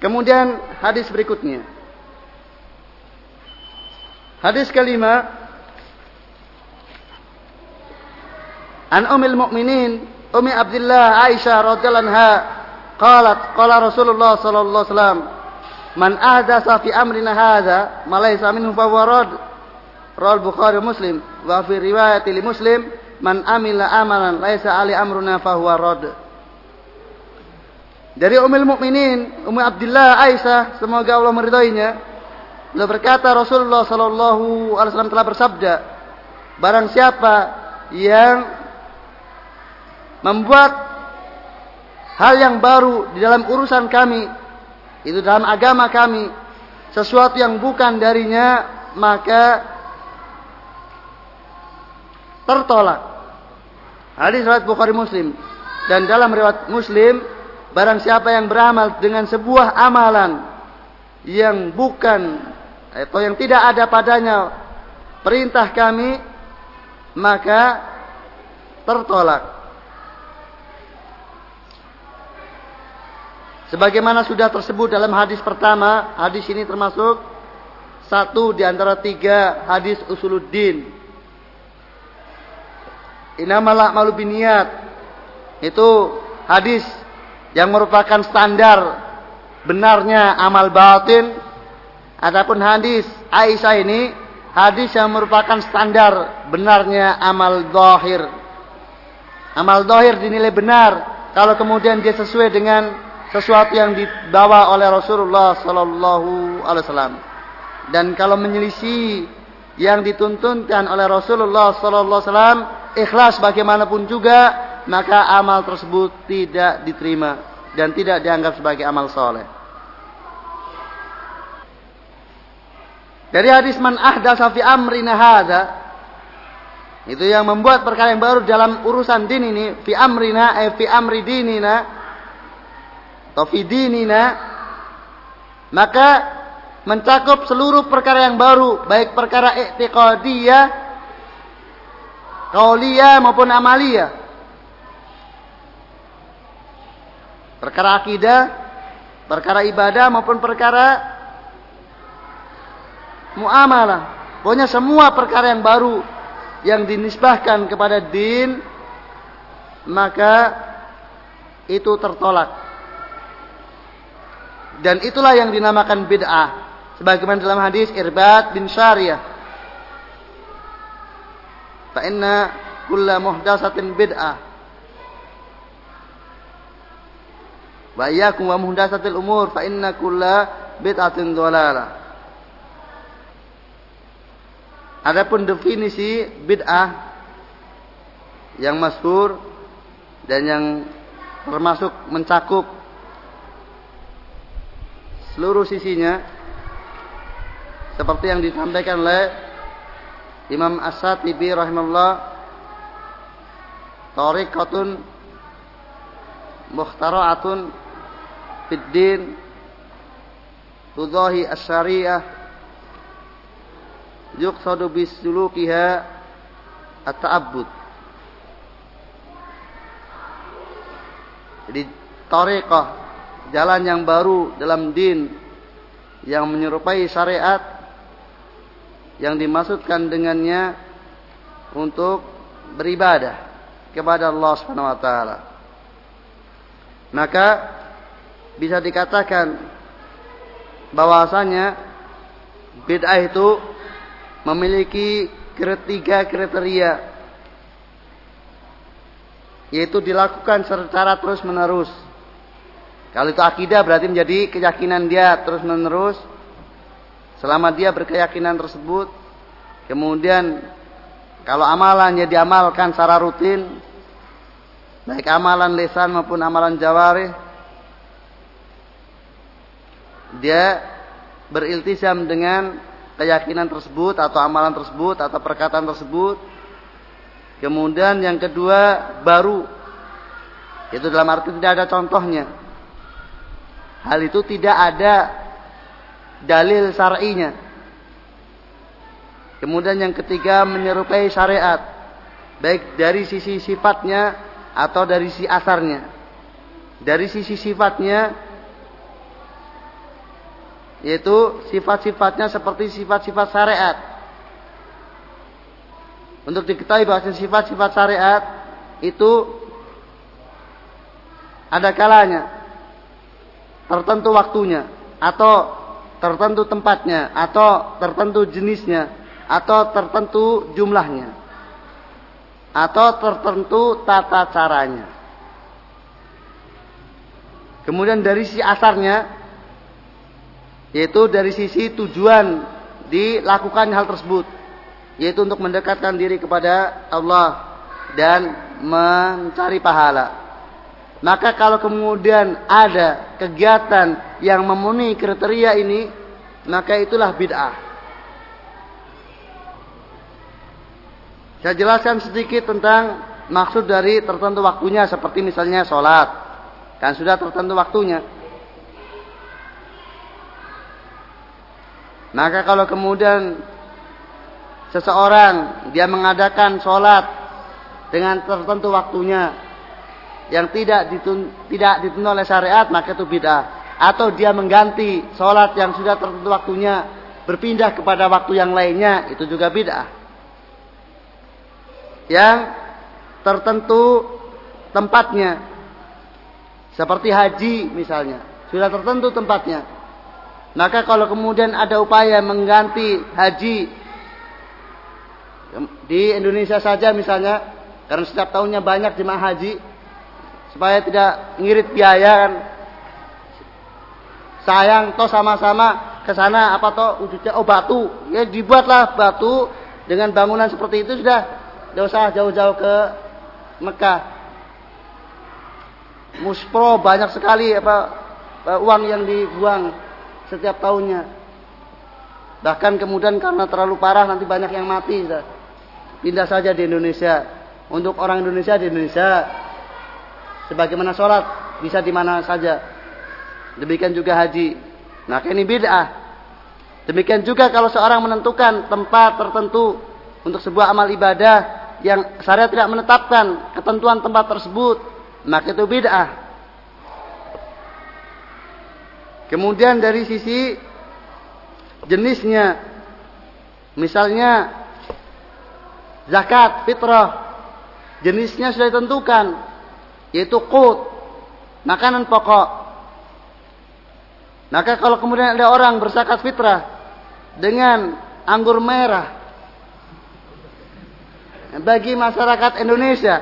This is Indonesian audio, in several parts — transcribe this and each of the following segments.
Kemudian hadis berikutnya. Hadis kelima. An Ummul Mukminin Ummi Abdullah Aisyah radhiyallahu anha qalat qala Rasulullah sallallahu alaihi wasallam man ahdatsa fi amrina hadza ma laysa minhu fa huwa rad rawal Bukhari Muslim wa fi riwayat li Muslim man amila amalan laysa ali amruna fa huwa rad dari Ummul Mukminin Ummi Abdullah Aisyah semoga Allah meridainya. Beliau berkata Rasulullah sallallahu alaihi wasallam telah bersabda barang siapa yang membuat hal yang baru di dalam urusan kami itu dalam agama kami sesuatu yang bukan darinya maka tertolak. Hadis riwayat Bukhari Muslim. Dan dalam riwayat Muslim Barang siapa yang beramal dengan sebuah amalan yang bukan atau yang tidak ada padanya perintah kami maka tertolak. Sebagaimana sudah tersebut dalam hadis pertama, hadis ini termasuk satu di antara tiga hadis usuluddin. Inamal malu biniat. Itu hadis yang merupakan standar benarnya amal batin adapun hadis Aisyah ini hadis yang merupakan standar benarnya amal zahir. Amal zahir dinilai benar kalau kemudian dia sesuai dengan sesuatu yang dibawa oleh Rasulullah sallallahu alaihi wasallam. Dan kalau menyelisih yang dituntunkan oleh Rasulullah sallallahu alaihi wasallam ikhlas bagaimanapun juga maka amal tersebut tidak diterima dan tidak dianggap sebagai amal soleh. Dari hadis man ahdasa fi amrina hadza itu yang membuat perkara yang baru dalam urusan din ini fi amrina eh fi amri dinina atau fi dinina maka mencakup seluruh perkara yang baru baik perkara i'tiqadiyah qauliyah maupun amaliyah Perkara akidah, perkara ibadah maupun perkara muamalah. Pokoknya semua perkara yang baru yang dinisbahkan kepada din maka itu tertolak. Dan itulah yang dinamakan bid'ah. Sebagaimana dalam hadis Irbad bin Syariyah. Fa inna kulla muhdatsatin bid'ah Wa iyyakum wa muhdatsatil umur fa inna kulla bid'atin dhalalah. Adapun definisi bid'ah yang masyhur dan yang termasuk mencakup seluruh sisinya seperti yang disampaikan oleh Imam As-Satibi rahimahullah tariqatun mukhtara'atun fid din tudahi asy-syariah yuqsadu bisulukiha at-ta'abbud jadi tariqah jalan yang baru dalam din yang menyerupai syariat yang dimaksudkan dengannya untuk beribadah kepada Allah Subhanahu wa taala. Maka bisa dikatakan bahwasanya bid'ah itu memiliki ketiga kriteria yaitu dilakukan secara terus menerus. Kalau itu akidah berarti menjadi keyakinan dia terus menerus selama dia berkeyakinan tersebut. Kemudian kalau amalannya diamalkan secara rutin baik amalan lisan maupun amalan jawarih dia beriltisam dengan keyakinan tersebut atau amalan tersebut atau perkataan tersebut. Kemudian yang kedua baru. Itu dalam arti tidak ada contohnya. Hal itu tidak ada dalil syar'inya. Kemudian yang ketiga menyerupai syariat. Baik dari sisi sifatnya atau dari si asarnya. Dari sisi sifatnya Yaitu sifat-sifatnya seperti sifat-sifat syariat. Untuk diketahui bahwa sifat-sifat syariat itu ada kalanya tertentu waktunya atau tertentu tempatnya atau tertentu jenisnya atau tertentu jumlahnya atau tertentu tata caranya. Kemudian dari sisi asarnya yaitu dari sisi tujuan dilakukan hal tersebut yaitu untuk mendekatkan diri kepada Allah dan mencari pahala. Maka kalau kemudian ada kegiatan yang memenuhi kriteria ini, maka itulah bid'ah. Saya jelaskan sedikit tentang maksud dari tertentu waktunya seperti misalnya sholat. Kan sudah tertentu waktunya. Maka kalau kemudian seseorang dia mengadakan sholat dengan tertentu waktunya yang tidak ditun, tidak dituntut oleh syariat maka itu bid'ah atau dia mengganti sholat yang sudah tertentu waktunya berpindah kepada waktu yang lainnya itu juga bid'ah yang tertentu tempatnya. Seperti haji misalnya. Sudah tertentu tempatnya. Maka kalau kemudian ada upaya mengganti haji di Indonesia saja misalnya, karena setiap tahunnya banyak jemaah haji, supaya tidak ngirit biaya kan, sayang toh sama-sama ke sana apa toh wujudnya oh batu, ya dibuatlah batu dengan bangunan seperti itu sudah, tidak usah jauh-jauh ke Mekah. Muspro banyak sekali apa uang yang dibuang setiap tahunnya. Bahkan kemudian karena terlalu parah nanti banyak yang mati. Pindah saja di Indonesia. Untuk orang Indonesia di Indonesia. Sebagaimana sholat bisa di mana saja. Demikian juga haji. Nah ini bid'ah. Demikian juga kalau seorang menentukan tempat tertentu untuk sebuah amal ibadah yang syariat tidak menetapkan ketentuan tempat tersebut, maka itu bid'ah. Kemudian dari sisi jenisnya, misalnya zakat fitrah, jenisnya sudah ditentukan, yaitu kut, makanan pokok. Maka kalau kemudian ada orang berzakat fitrah dengan anggur merah bagi masyarakat Indonesia,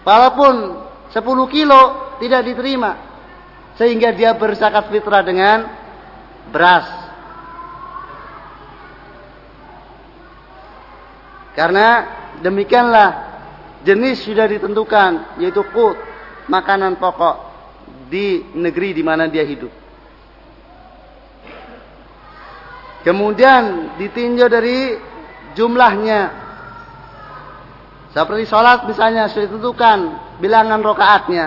walaupun 10 kilo tidak diterima, sehingga dia berzakat fitrah dengan beras. Karena demikianlah jenis sudah ditentukan yaitu kut makanan pokok di negeri di mana dia hidup. Kemudian ditinjau dari jumlahnya. Seperti sholat misalnya sudah ditentukan bilangan rokaatnya.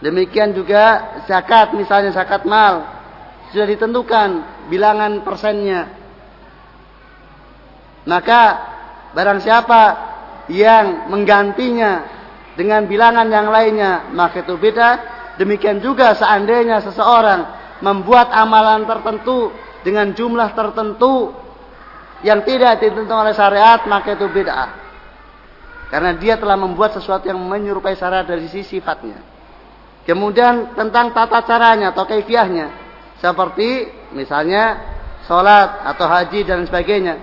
Demikian juga zakat, misalnya zakat mal, sudah ditentukan bilangan persennya. Maka barang siapa yang menggantinya dengan bilangan yang lainnya, maka itu beda. Demikian juga seandainya seseorang membuat amalan tertentu dengan jumlah tertentu yang tidak ditentukan oleh syariat, maka itu beda. Karena dia telah membuat sesuatu yang menyerupai syariat dari sisi sifatnya. Kemudian tentang tata caranya atau kaifiahnya. Seperti misalnya sholat atau haji dan sebagainya.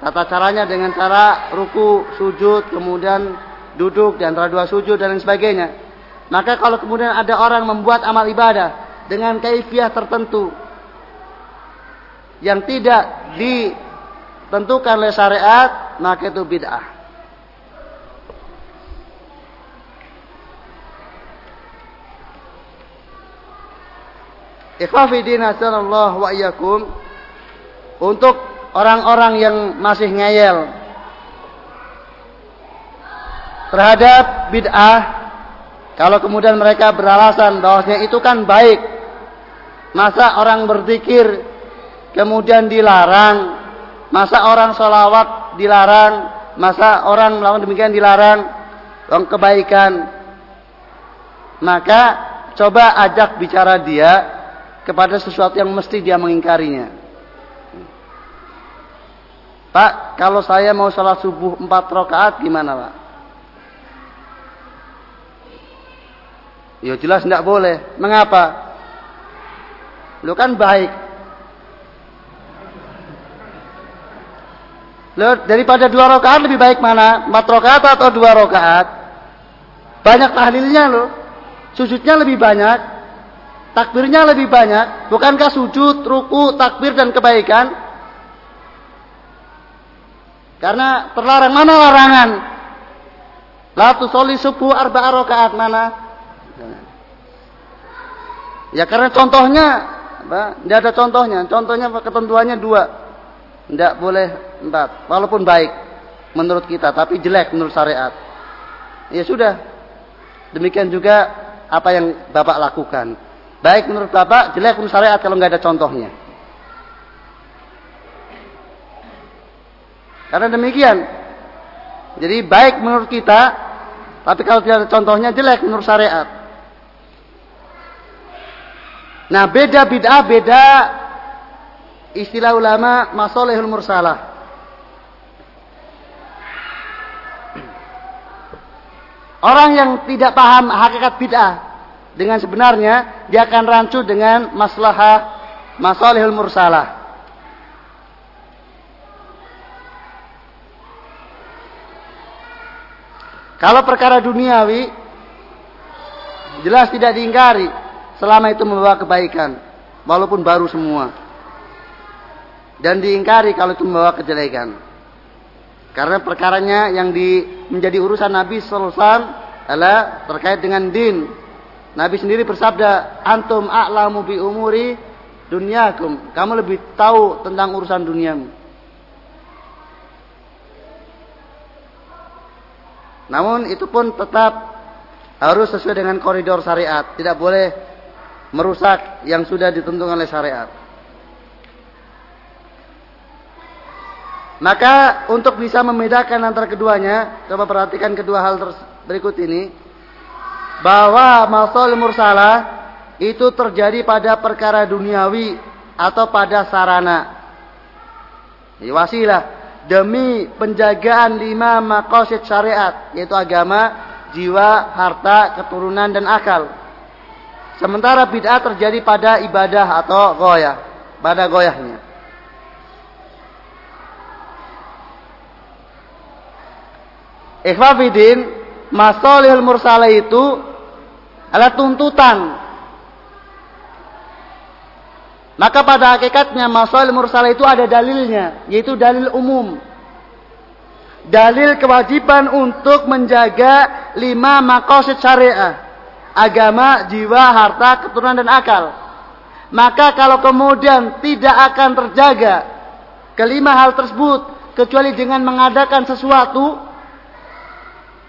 Tata caranya dengan cara ruku, sujud, kemudian duduk di antara dua sujud dan sebagainya. Maka kalau kemudian ada orang membuat amal ibadah dengan kaifiah tertentu yang tidak ditentukan oleh syariat, maka itu bid'ah. Ikhwafidin Allah wa iyyakum untuk orang-orang yang masih ngeyel terhadap bid'ah kalau kemudian mereka beralasan bahwasanya itu kan baik masa orang berzikir kemudian dilarang masa orang sholawat dilarang masa orang melakukan demikian dilarang dong kebaikan maka coba ajak bicara dia kepada sesuatu yang mesti dia mengingkarinya. Pak, kalau saya mau sholat subuh empat rakaat gimana Pak? Ya jelas tidak boleh. Mengapa? Lu kan baik. Daripada dua rakaat lebih baik mana? Empat rakaat atau dua rakaat? Banyak tahlilnya lo. Sujudnya lebih banyak. Takbirnya lebih banyak. Bukankah sujud, ruku, takbir dan kebaikan karena terlarang mana larangan? La soli subuh arba rakaat mana? Ya karena contohnya apa? Tidak ada contohnya. Contohnya ketentuannya dua. Tidak boleh empat. Walaupun baik menurut kita, tapi jelek menurut syariat. Ya sudah. Demikian juga apa yang Bapak lakukan. Baik menurut Bapak, jelek menurut syariat kalau nggak ada contohnya. Karena demikian. Jadi baik menurut kita, tapi kalau tidak ada contohnya jelek menurut syariat. Nah beda bid'ah beda istilah ulama masolehul mursalah. Orang yang tidak paham hakikat bid'ah dengan sebenarnya dia akan rancu dengan maslahah masolehul mursalah. Kalau perkara duniawi jelas tidak diingkari selama itu membawa kebaikan walaupun baru semua. Dan diingkari kalau itu membawa kejelekan. Karena perkaranya yang di, menjadi urusan Nabi sallallahu adalah terkait dengan din. Nabi sendiri bersabda, "Antum a'lamu bi umuri dunyakum." Kamu lebih tahu tentang urusan duniamu. Namun itu pun tetap harus sesuai dengan koridor syariat. Tidak boleh merusak yang sudah ditentukan oleh syariat. Maka untuk bisa membedakan antara keduanya, coba perhatikan kedua hal berikut ini. Bahwa masal mursalah itu terjadi pada perkara duniawi atau pada sarana. Ini wasilah demi penjagaan lima makosid syariat yaitu agama, jiwa, harta, keturunan dan akal. Sementara bid'ah terjadi pada ibadah atau goyah, pada goyahnya. Ikhwafidin, masolihul mursala itu adalah tuntutan maka pada hakikatnya masalah mursal itu ada dalilnya, yaitu dalil umum. Dalil kewajiban untuk menjaga lima makosid syariah. Agama, jiwa, harta, keturunan dan akal. Maka kalau kemudian tidak akan terjaga kelima hal tersebut kecuali dengan mengadakan sesuatu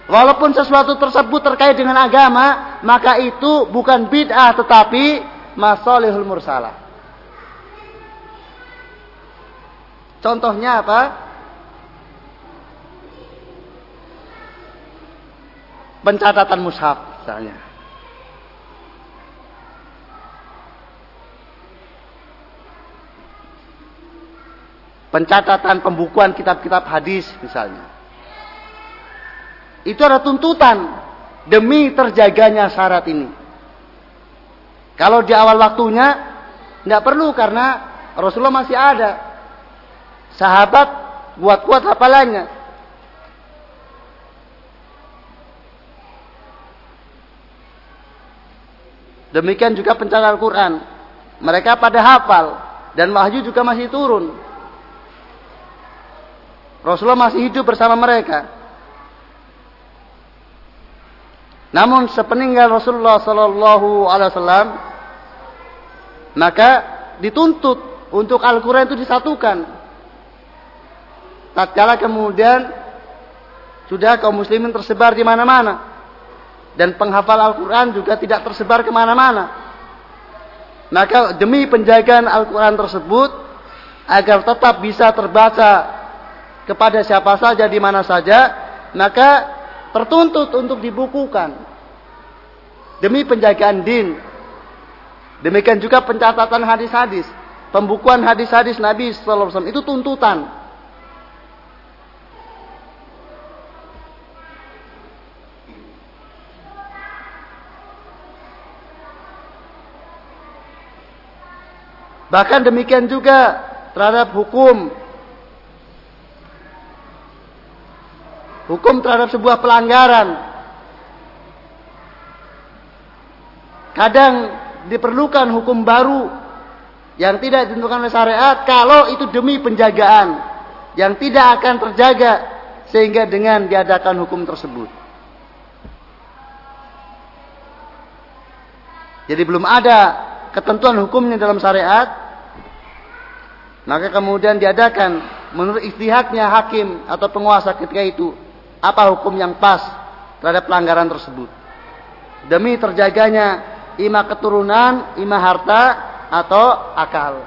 walaupun sesuatu tersebut terkait dengan agama maka itu bukan bid'ah tetapi masalihul mursalah Contohnya apa? Pencatatan mushaf misalnya. Pencatatan pembukuan kitab-kitab hadis misalnya. Itu ada tuntutan demi terjaganya syarat ini. Kalau di awal waktunya tidak perlu karena Rasulullah masih ada sahabat kuat-kuat hafalannya. Demikian juga pencarian Al-Quran. Mereka pada hafal. Dan wahyu juga masih turun. Rasulullah masih hidup bersama mereka. Namun sepeninggal Rasulullah Sallallahu Alaihi Wasallam, maka dituntut untuk Al-Quran itu disatukan. Tatkala kemudian sudah kaum muslimin tersebar di mana-mana dan penghafal Al-Quran juga tidak tersebar ke mana-mana maka demi penjagaan Al-Quran tersebut agar tetap bisa terbaca kepada siapa saja di mana saja maka tertuntut untuk dibukukan. Demi penjagaan din. Demikian juga pencatatan hadis-hadis, pembukuan hadis-hadis Nabi sallallahu alaihi wasallam itu tuntutan. Bahkan demikian juga terhadap hukum hukum terhadap sebuah pelanggaran. Kadang diperlukan hukum baru yang tidak ditentukan oleh syariat kalau itu demi penjagaan yang tidak akan terjaga sehingga dengan diadakan hukum tersebut. Jadi belum ada ketentuan hukumnya dalam syariat, maka kemudian diadakan menurut istihadnya hakim atau penguasa ketika itu apa hukum yang pas terhadap pelanggaran tersebut. Demi terjaganya ima keturunan, ima harta atau akal.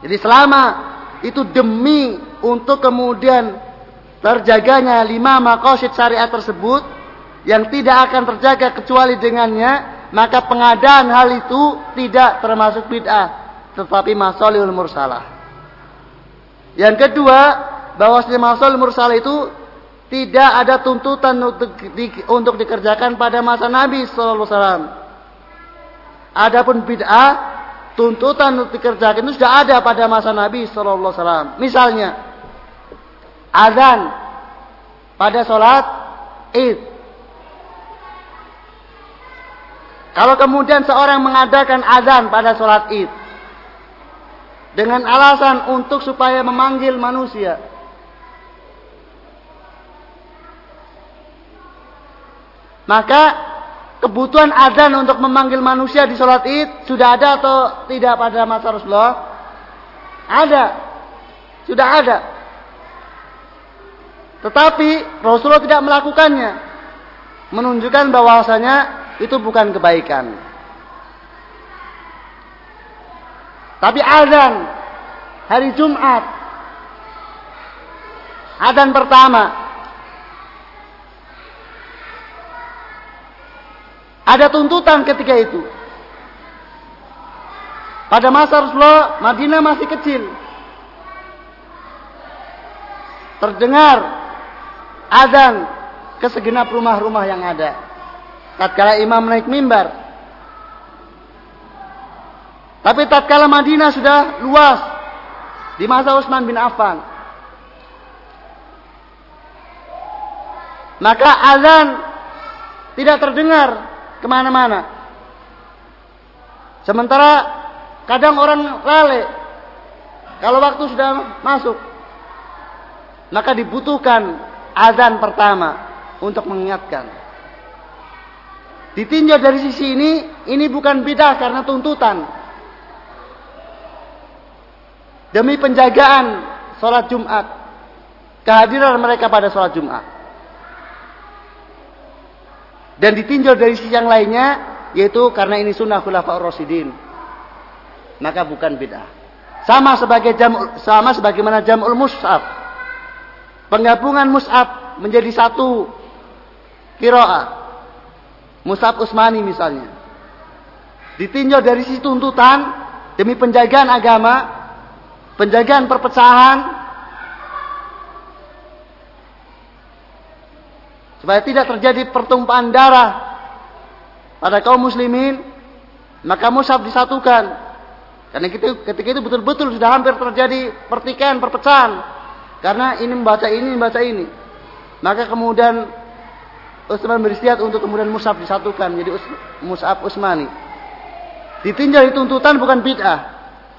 Jadi selama itu demi untuk kemudian terjaganya lima makosid syariat tersebut yang tidak akan terjaga kecuali dengannya, maka pengadaan hal itu tidak termasuk bid'ah, tetapi masolihul mursalah. Yang kedua, bahwa masalah mursal itu tidak ada tuntutan untuk, di, untuk dikerjakan pada masa Nabi Sallallahu Alaihi Wasallam. Adapun bid'ah, tuntutan untuk dikerjakan itu sudah ada pada masa Nabi Sallallahu Alaihi Wasallam. Misalnya, azan pada sholat id. Kalau kemudian seorang mengadakan azan pada sholat id, dengan alasan untuk supaya memanggil manusia. Maka kebutuhan adzan untuk memanggil manusia di sholat id sudah ada atau tidak pada masa Rasulullah? Ada. Sudah ada. Tetapi Rasulullah tidak melakukannya. Menunjukkan bahwasanya itu bukan kebaikan. Tapi azan hari Jumat. Azan pertama. Ada tuntutan ketika itu. Pada masa Rasulullah, Madinah masih kecil. Terdengar azan ke segenap rumah-rumah yang ada. Tatkala imam naik mimbar, tapi tatkala Madinah sudah luas di masa Utsman bin Affan. Maka azan tidak terdengar ke mana-mana. Sementara kadang orang lale kalau waktu sudah masuk maka dibutuhkan azan pertama untuk mengingatkan. Ditinjau dari sisi ini, ini bukan bidah karena tuntutan demi penjagaan sholat Jumat, kehadiran mereka pada sholat Jumat. Dan ditinjau dari sisi yang lainnya, yaitu karena ini sunnah khulafaur rasyidin. Maka bukan bid'ah. Sama sebagai jam sama sebagaimana jamul mus'ab. Penggabungan mus'ab menjadi satu kiroah. Mus'ab Usmani misalnya. Ditinjau dari sisi tuntutan demi penjagaan agama, penjagaan perpecahan. Supaya tidak terjadi pertumpahan darah pada kaum muslimin maka mushaf disatukan. Karena itu, ketika itu betul-betul sudah hampir terjadi pertikaian perpecahan. Karena ini membaca ini membaca ini. Maka kemudian Utsman beristiad untuk kemudian mushaf disatukan menjadi mushaf Utsmani. Ditinjau tuntutan bukan bid'ah.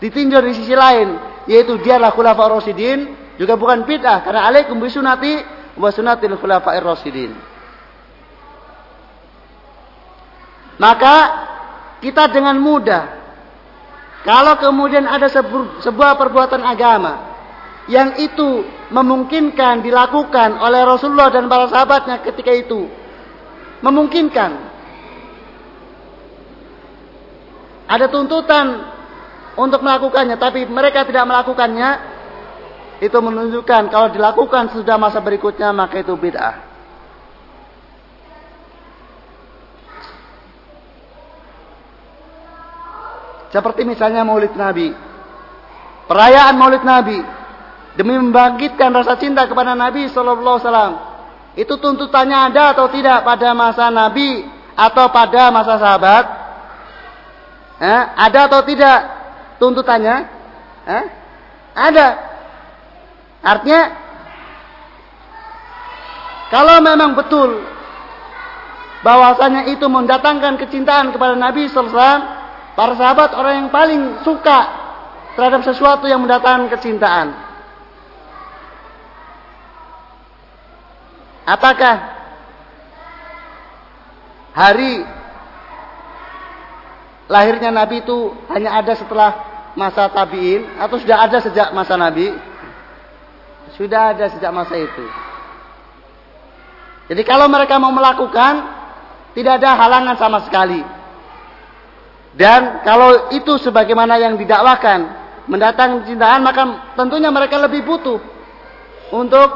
Ditinjau di sisi lain yaitu dialah khulafa rasyidin juga bukan bid'ah karena alaikum bisunati wa sunatil khulafa'ir rasyidin. Maka kita dengan mudah kalau kemudian ada sebuah perbuatan agama yang itu memungkinkan dilakukan oleh Rasulullah dan para sahabatnya ketika itu memungkinkan ada tuntutan untuk melakukannya, tapi mereka tidak melakukannya, itu menunjukkan kalau dilakukan sudah masa berikutnya maka itu bid'ah. Seperti misalnya Maulid Nabi. Perayaan Maulid Nabi demi membangkitkan rasa cinta kepada Nabi Shallallahu Alaihi Wasallam. Itu tuntutannya ada atau tidak pada masa Nabi atau pada masa sahabat? Eh, ada atau tidak? Tuntutannya? Eh? Ada. Artinya kalau memang betul bahwasanya itu mendatangkan kecintaan kepada Nabi wasallam, para sahabat orang yang paling suka terhadap sesuatu yang mendatangkan kecintaan. Apakah hari lahirnya Nabi itu hanya ada setelah masa tabiin atau sudah ada sejak masa Nabi? Sudah ada sejak masa itu. Jadi kalau mereka mau melakukan tidak ada halangan sama sekali. Dan kalau itu sebagaimana yang didakwakan mendatang cintaan maka tentunya mereka lebih butuh untuk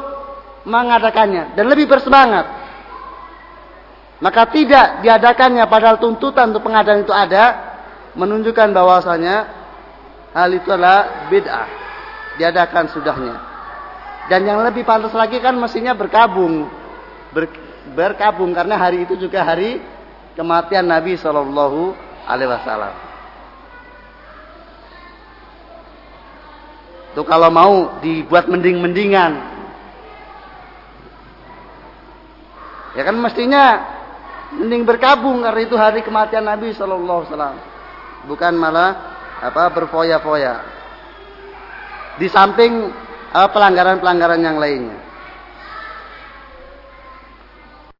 mengadakannya dan lebih bersemangat. Maka tidak diadakannya padahal tuntutan untuk pengadaan itu ada menunjukkan bahwasanya hal itu adalah bid'ah. Diadakan sudahnya. Dan yang lebih pantas lagi kan mestinya berkabung. Ber, berkabung karena hari itu juga hari kematian Nabi Shallallahu alaihi wasallam. Itu kalau mau dibuat mending-mendingan Ya kan mestinya mending berkabung karena itu hari kematian Nabi Shallallahu Alaihi Wasallam. Bukan malah apa berfoya-foya. Di samping pelanggaran-pelanggaran yang lainnya.